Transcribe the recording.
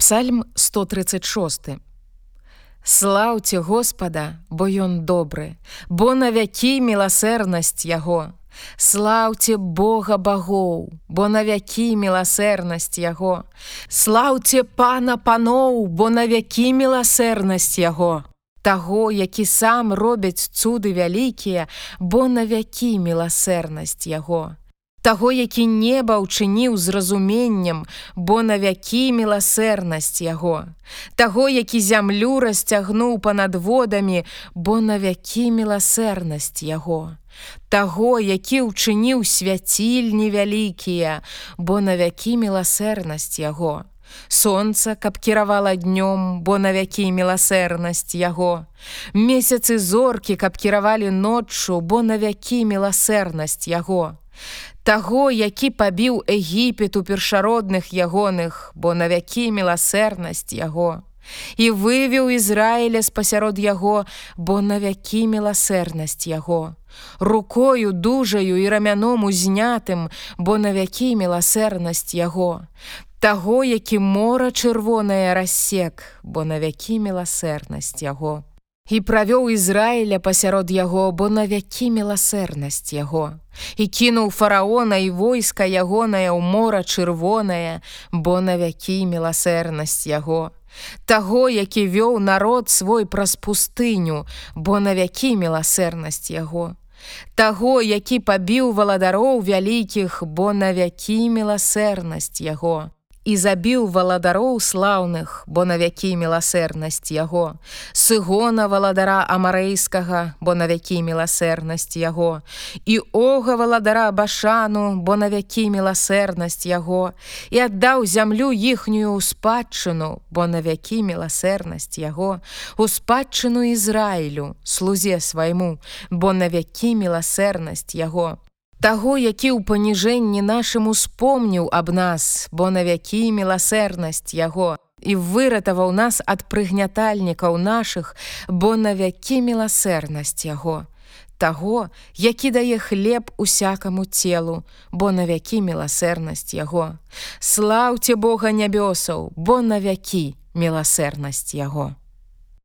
Псальм 136. Слаўце Господа, бо ён добры, бо на вякі міласэрнасць яго. Слаўце Бога багоў, бо на вякі міласэрнасць яго. Слаўце пана паноў, бо на вякі міласэрнасць яго. Таго, які сам робяць цуды вялікія, бо на вякі міласэрнасць яго таго, які неба ўчыніў з разуменнем, бо на вякі міласэрнасць яго, таго, які зямлю расцягнуў па-над водамі, бо на вякі міласэрнасць яго, таго, які ўчыніў свяцільні вялікія, бо на вякі міласэрнасць яго. Сонца, каб кіравала днём, бо на вякі міласэрнасць яго. Месяцы зоркі, каб кіравалі ноччу, бо на вякі міласэрнасць яго таго, які пабіў Егіпет у першародных ягоных, бо на вякі міласэрнасць яго. І вывеў Ізраіля з-пасярод яго, бо на вякі міласэрнасць яго. Рукою дужаю і рамяном узнятым, бо на вякі міласэрнасць яго. Таго, які мора чырвонае рассек, бо на вякі міласэрнасць яго і правёў Ізраіля пасярод яго, бо на вякі міласэрнасць яго. І кінуў фараона і войска ягонае ў мора чырвонае, бо на вякі міласэрнасць яго. Таго, які вёў народ свой праз пустыню, бо на вякі міласэрнасць яго. Таго, які пабіў валадароў вялікіх, бо на вякі міласэрнасць яго і забіў валадароў слаўных, бо на вякі міласэрнасць яго, сыгона валадара амарэйскага, бо на вякі міласэрнасць яго, і ога валадара башану, бо на вякі міласэрнасць яго, і аддаў зямлю іхнюю спадчыну, бо на вякі міласэрнасць яго, у спадчыну Ізраілю, слузе свайму, бо на вякі міласэрнасць яго таго, які ў паніжэнні нашым успомніў аб нас, бо на вякі міласэрнасць яго і выратаваў нас ад прыгнятальнікаў нашых, бо на вякі міласэрнасць яго. Таго, які дае хлеб усякаму целу, бо на вякі міласэрнасць яго. Слаўце Бога нябёсаў, бо на вякі міласэрнасць яго.